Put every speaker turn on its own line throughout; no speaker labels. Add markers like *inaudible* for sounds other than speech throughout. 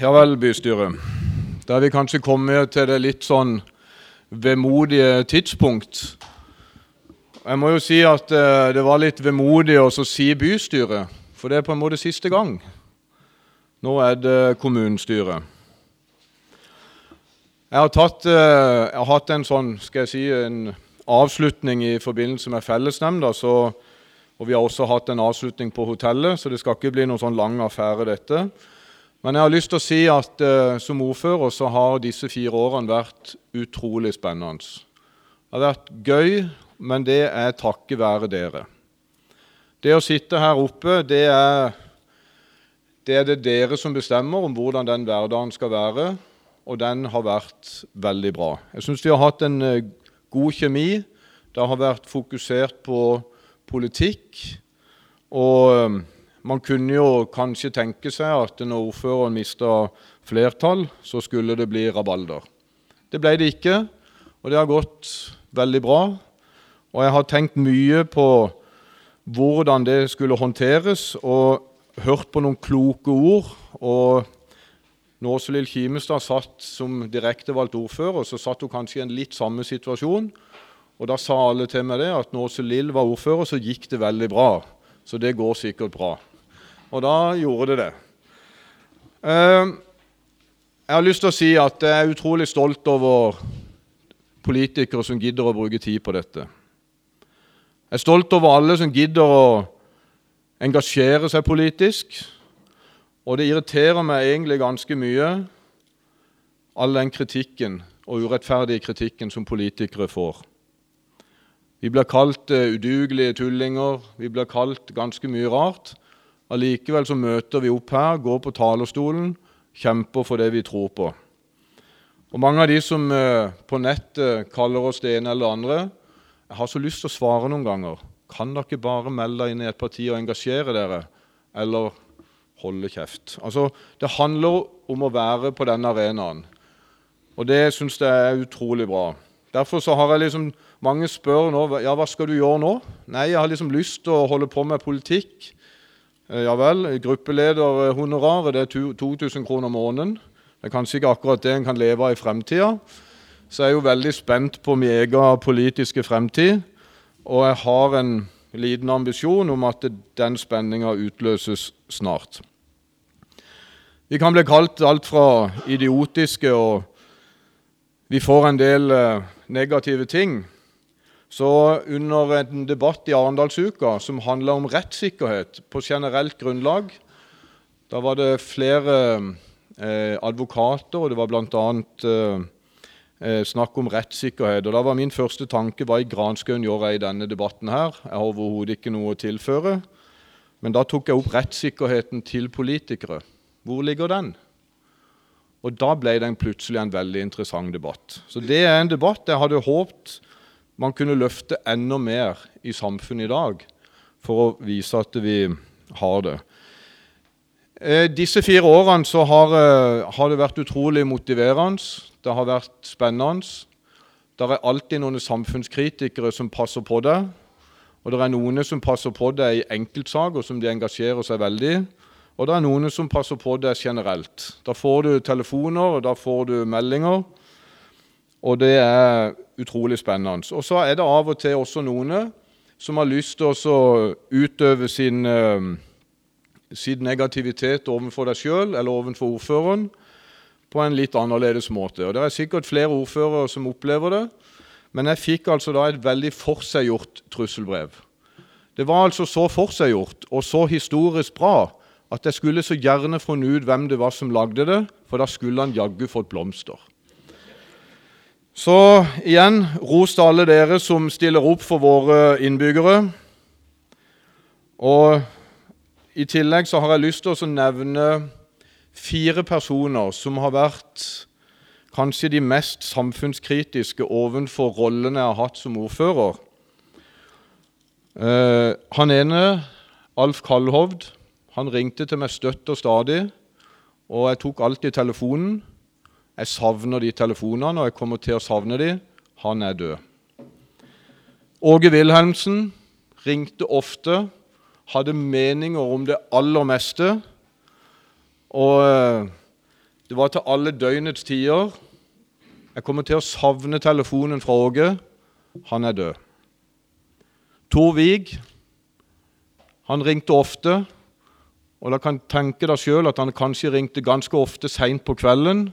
Ja vel, bystyret. Da er vi kanskje kommet til det litt sånn vemodige tidspunkt. Jeg må jo si at eh, det var litt vemodig å si bystyret, for det er på en måte siste gang. Nå er det kommunestyret. Jeg har, tatt, eh, jeg har hatt en sånn, skal jeg si, en avslutning i forbindelse med fellesnemnda. og vi har også hatt en avslutning på hotellet, så det skal ikke bli noen sånn lang affære, dette. Men jeg har lyst til å si at uh, som ordfører så har disse fire årene vært utrolig spennende. Det har vært gøy, men det er takket være dere. Det å sitte her oppe, det er, det er det dere som bestemmer om hvordan den hverdagen skal være. Og den har vært veldig bra. Jeg syns vi har hatt en uh, god kjemi. Det har vært fokusert på politikk. Og uh, man kunne jo kanskje tenke seg at når ordføreren mista flertall, så skulle det bli rabalder. Det ble det ikke, og det har gått veldig bra. Og jeg har tenkt mye på hvordan det skulle håndteres, og hørt på noen kloke ord. Og når Åselill Kimestad satt som direktevalgt ordfører, så satt hun kanskje i en litt samme situasjon. Og da sa alle til meg det, at når Åselill var ordfører, så gikk det veldig bra. Så det går sikkert bra. Og da gjorde det det. Ehm, jeg har lyst til å si at jeg er utrolig stolt over politikere som gidder å bruke tid på dette. Jeg er stolt over alle som gidder å engasjere seg politisk. Og det irriterer meg egentlig ganske mye, all den kritikken og urettferdige kritikken som politikere får. Vi blir kalt uh, udugelige tullinger, vi blir kalt ganske mye rart. Allikevel så møter vi opp her, går på talerstolen, kjemper for det vi tror på. Og Mange av de som eh, på nettet kaller oss det ene eller det andre, jeg har så lyst til å svare noen ganger. Kan dere ikke bare melde dere inn i et parti og engasjere dere, eller holde kjeft? Altså, Det handler om å være på denne arenaen, og det syns jeg er utrolig bra. Derfor så har jeg liksom, Mange spør nå ja, hva skal du gjøre nå. Nei, jeg har liksom lyst til å holde på med politikk. Eh, ja vel. Gruppelederhonoraret er 2000 kroner måneden. Det er kanskje ikke akkurat det en kan leve av i fremtida. Så jeg er jo veldig spent på min egen politiske fremtid. Og jeg har en liten ambisjon om at den spenninga utløses snart. Vi kan bli kalt alt fra idiotiske, og vi får en del eh, negative ting. Så under en debatt i Arendalsuka som handla om rettssikkerhet på generelt grunnlag Da var det flere eh, advokater, og det var bl.a. Eh, eh, snakk om rettssikkerhet. Og Da var min første tanke hva i granskauen gjør jeg i denne debatten her? Jeg har overhodet ikke noe å tilføre. Men da tok jeg opp rettssikkerheten til politikere. Hvor ligger den? Og da ble det plutselig en veldig interessant debatt. Så det er en debatt jeg hadde håpet man kunne løfte enda mer i samfunnet i dag for å vise at vi har det. Eh, disse fire årene så har, eh, har, det vært utrolig motiverende. Det har vært spennende. Det er alltid noen samfunnskritikere som passer på deg. Og det er noen som passer på deg i enkeltsaker som de engasjerer seg veldig. Og det er noen som passer på deg generelt. Da får du telefoner, og da får du meldinger. Og det er utrolig spennende. Og så er det av og til også noen som har lyst til å utøve sin, eh, sin negativitet overfor deg sjøl eller overfor ordføreren på en litt annerledes måte. Og Det er sikkert flere ordførere som opplever det, men jeg fikk altså da et veldig forseggjort trusselbrev. Det var altså så forseggjort og så historisk bra at jeg skulle så gjerne funnet ut hvem det var som lagde det, for da skulle han jaggu fått blomster. Så igjen, ros til alle dere som stiller opp for våre innbyggere. Og i tillegg så har jeg lyst til å nevne fire personer som har vært kanskje de mest samfunnskritiske ovenfor rollene jeg har hatt som ordfører. Uh, han ene, Alf Kallhovd, han ringte til meg støtt og stadig, og jeg tok alltid telefonen. Jeg savner de telefonene, og jeg kommer til å savne de. Han er død. Åge Wilhelmsen ringte ofte, hadde meninger om det aller meste. Og eh, Det var til alle døgnets tider. Jeg kommer til å savne telefonen fra Åge. Han er død. Tor Vig, han ringte ofte. Og da kan tenke deg sjøl at han kanskje ringte ganske ofte seint på kvelden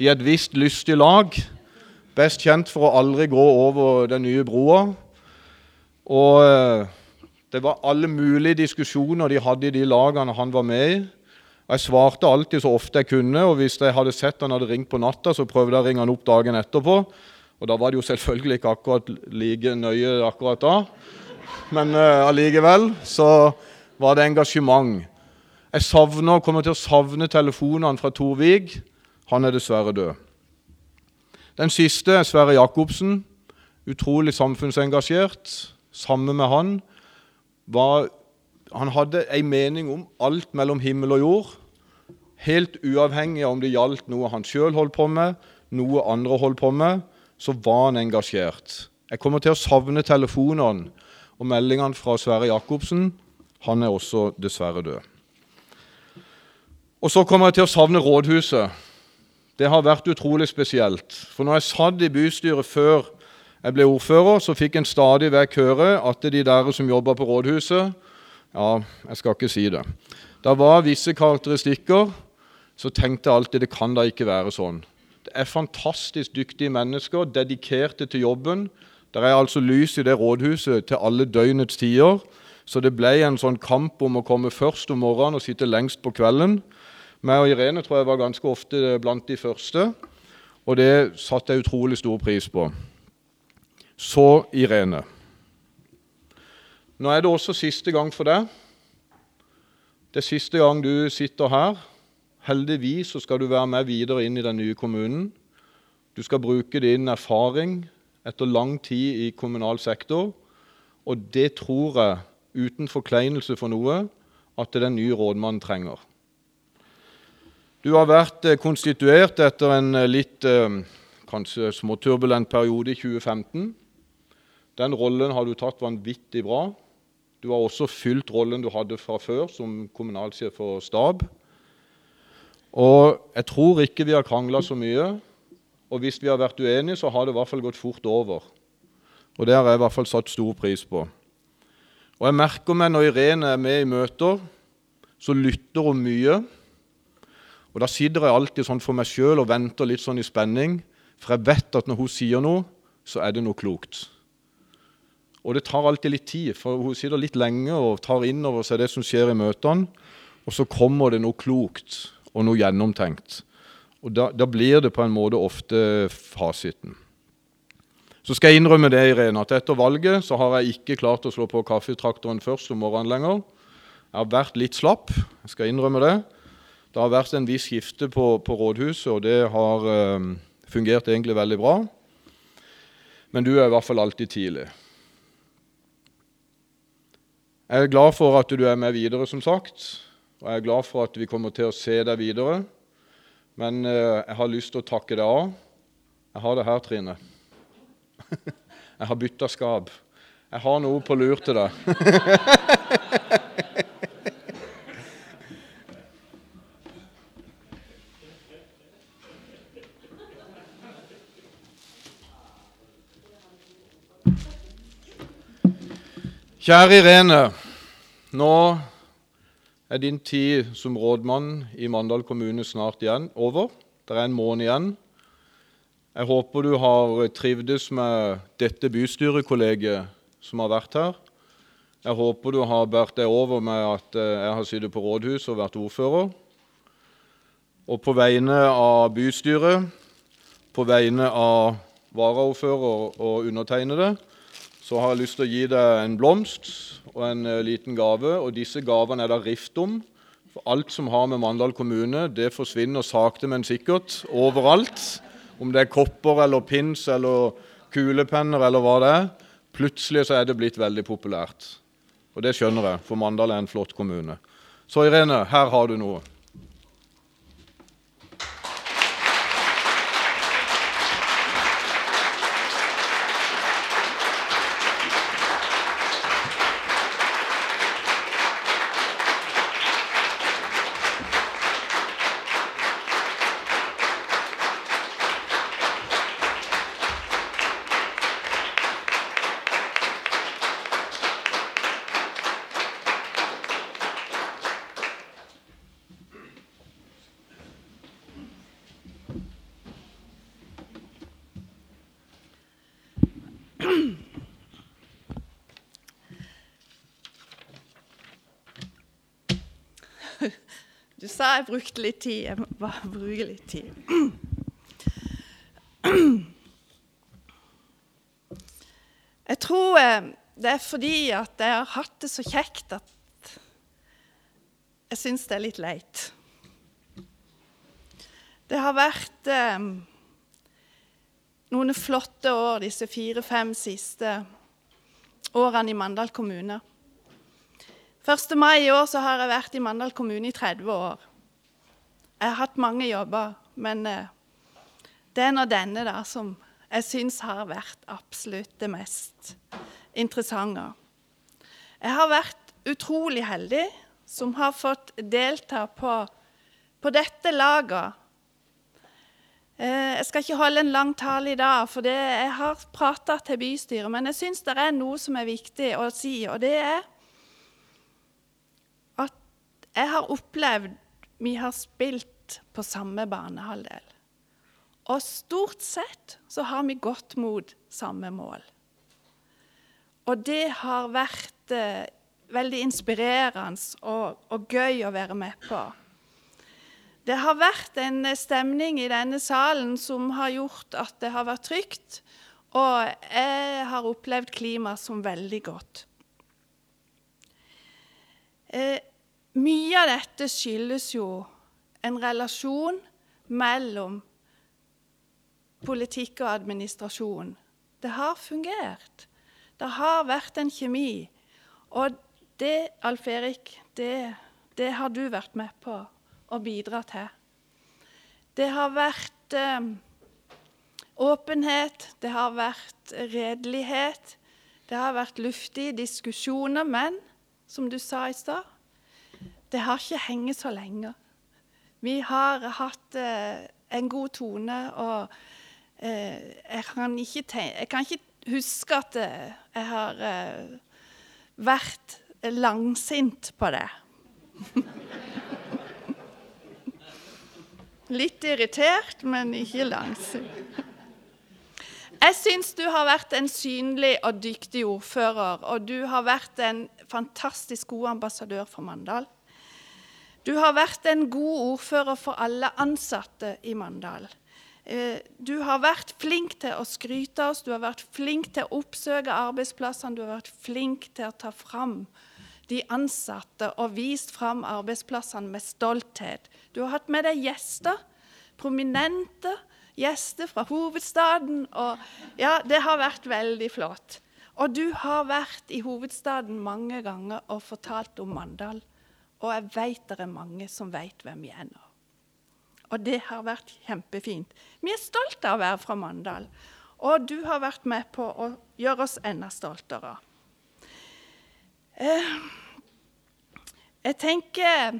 i et visst lystig lag. Best kjent for å aldri gå over den nye broa. Og eh, det var alle mulige diskusjoner de hadde i de lagene han var med i. Jeg svarte alltid så ofte jeg kunne, og hvis jeg hadde sett han hadde ringt på natta, så prøvde jeg å ringe han opp dagen etterpå. Og da var det jo selvfølgelig ikke akkurat like nøye akkurat da. Men uh, allikevel så var det engasjement. Jeg savner, kommer til å savne telefonene fra Tor Vig. Han er dessverre død. Den siste er Sverre Jacobsen. Utrolig samfunnsengasjert. Sammen med han var Han hadde ei mening om alt mellom himmel og jord. Helt uavhengig av om det gjaldt noe han sjøl holdt på med, noe andre holdt på med, så var han engasjert. Jeg kommer til å savne telefonene og meldingene fra Sverre Jacobsen. Han er også dessverre død. Og så kommer jeg til å savne rådhuset. Det har vært utrolig spesielt. For når jeg satt i bystyret før jeg ble ordfører, så fikk en stadig vekk høre at de der som jobba på rådhuset Ja, jeg skal ikke si det. Det var visse karakteristikker. Så tenkte jeg alltid det kan da ikke være sånn. Det er fantastisk dyktige mennesker, dedikerte til jobben. Det er altså lys i det rådhuset til alle døgnets tider. Så det ble en sånn kamp om å komme først om morgenen og sitte lengst på kvelden. Meg og Irene tror jeg var ganske ofte blant de første, og det satte jeg utrolig stor pris på. Så Irene. Nå er det også siste gang for deg. Det er siste gang du sitter her. Heldigvis så skal du være med videre inn i den nye kommunen. Du skal bruke din erfaring etter lang tid i kommunal sektor. Og det tror jeg, uten forkleinelse for noe, at den nye rådmannen trenger. Du har vært eh, konstituert etter en eh, litt eh, kanskje småturbulent periode i 2015. Den rollen har du tatt vanvittig bra. Du har også fylt rollen du hadde fra før som kommunalsjef for stab. Og jeg tror ikke vi har krangla så mye. Og hvis vi har vært uenige, så har det i hvert fall gått fort over. Og det har jeg i hvert fall satt stor pris på. Og jeg merker meg når Irene er med i møter, så lytter hun mye. Og Da sitter jeg alltid sånn for meg sjøl og venter litt sånn i spenning, for jeg vet at når hun sier noe, så er det noe klokt. Og det tar alltid litt tid, for hun sitter litt lenge og tar inn over seg det som skjer i møtene, og så kommer det noe klokt og noe gjennomtenkt. Og da, da blir det på en måte ofte fasiten. Så skal jeg innrømme det, Irene, at etter valget så har jeg ikke klart å slå på kaffetraktoren først om morgenen lenger. Jeg har vært litt slapp, jeg skal innrømme det. Det har vært en viss skifte på, på rådhuset, og det har eh, fungert egentlig veldig bra. Men du er i hvert fall alltid tidlig. Jeg er glad for at du er med videre, som sagt. Og jeg er glad for at vi kommer til å se deg videre. Men eh, jeg har lyst til å takke deg av. Jeg har det her, Trine. *laughs* Jeg har bytta skap. Jeg har noe på lur til deg. *laughs* Kjære Irene. Nå er din tid som rådmann i Mandal kommune snart igjen over. Det er en måned igjen. Jeg håper du har trivdes med dette bystyrekollegiet som har vært her. Jeg håper du har båret deg over med at eh, jeg har sittet på rådhuset og vært ordfører. Og på vegne av bystyret, på vegne av varaordfører og undertegnede, så har jeg lyst til å gi deg en blomst og en uh, liten gave. Og disse gavene er det rift om. For alt som har med Mandal kommune, det forsvinner sakte, men sikkert overalt. Om det er kopper eller pins eller kulepenner eller hva det er. Plutselig så er det blitt veldig populært. Og det skjønner jeg, for Mandal er en flott kommune. Så Irene, her har du noe.
Du sa jeg brukte litt tid. Jeg må bare bruke litt tid. Jeg tror eh, det er fordi at jeg har hatt det så kjekt at jeg syns det er litt leit. Det har vært eh, noen flotte år disse fire-fem siste årene i Mandal kommune. 1. mai i år så har jeg vært i Mandal kommune i 30 år. Jeg har hatt mange jobber, men eh, det er nå denne da som jeg syns har vært absolutt det mest interessante. Jeg har vært utrolig heldig som har fått delta på, på dette laget. Eh, jeg skal ikke holde en lang tale i dag, for det, jeg har prata til bystyret. Men jeg syns det er noe som er viktig å si, og det er jeg har opplevd vi har spilt på samme banehalvdel. Og stort sett så har vi gått mot samme mål. Og det har vært eh, veldig inspirerende og, og, gøy å være med på. Det har vært en stemning i denne salen som har gjort at det har vært trygt. Og jeg har opplevd klimaet som veldig godt. Eh, mye av dette skyldes jo en relasjon mellom politikk og administrasjon. Det har fungert. Det har vært en kjemi. Og det, Alf Erik, det, det har du vært med på å bidra til. Det har vært eh, åpenhet, det har vært redelighet, det har vært luftige diskusjoner, men som du sa i stad, det har ikke hengt så lenge. Vi har hatt eh, en god tone. og Eh, jeg kan, jeg, kan ikke huske at eh, jeg har eh, vært langsint på det. *laughs* Litt irritert, men ikke langsint. Jeg syns du har vært en synlig og dyktig ordfører, og du har vært en fantastisk god ambassadør for Mandal. Du har vært en god ordfører for alle ansatte i Mandal. Eh, du har vært flink til å skryte oss, du har vært flink til å oppsøke arbeidsplassene, du har vært flink til å ta fram de ansatte og vist fram arbeidsplassene med stolthet. Du har hatt med deg gjester, prominente gjester fra hovedstaden. og ja, Det har vært veldig flott. Og du har vært i hovedstaden mange ganger og fortalt om Mandal. Og jeg vet det er mange som vet hvem vi er nå. Og det har vært kjempefint. Vi er stolte av å være fra Mandal. Og du har vært med på å gjøre oss enda stoltere. Eh, jeg tenker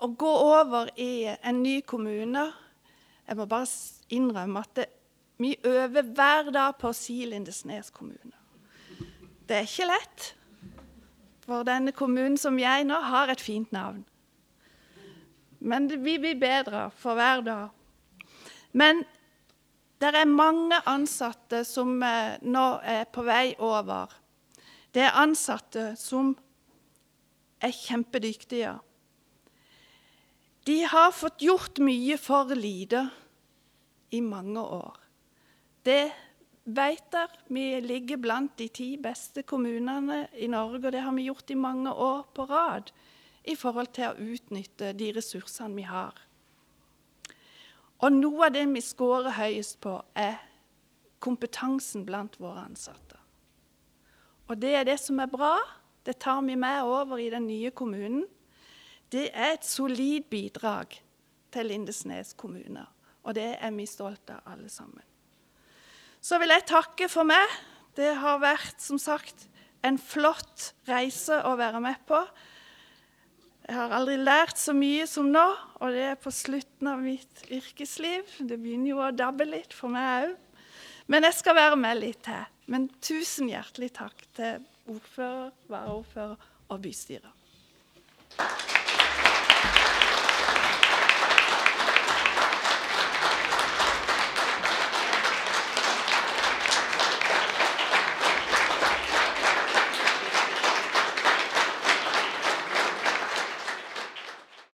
å gå over i en ny kommune Jeg må bare innrømme at det, vi øver hver dag på å si Lindesnes kommune. Det er ikke lett, for denne kommunen som jeg nå har et fint navn. Men vi blir bedre for hver dag. Men det er mange ansatte som eh, nå er på vei over. Det er ansatte som er kjempedyktige. De har fått gjort mye for lite i mange år. Det vet jeg. Vi ligger blant de ti beste kommunene i Norge, og det har vi gjort i mange år på rad i forhold til å utnytte de ressursene vi har. Og noe av det vi scorer høyest på, er kompetansen blant våre ansatte. Og det er det som er bra. Det tar vi med over i den nye kommunen. Det er et solid bidrag til Lindesnes kommune, og det er vi stolte av alle sammen. Så vil jeg takke for meg. Det har vært, som sagt, en flott reise å være med på. Jeg har aldri lært så mye som nå, og det er på slutten av mitt yrkesliv. Det begynner jo å dabbe litt for meg òg. Men jeg skal være med litt til. Men tusen hjertelig takk til ordfører, varaordfører og bystyret.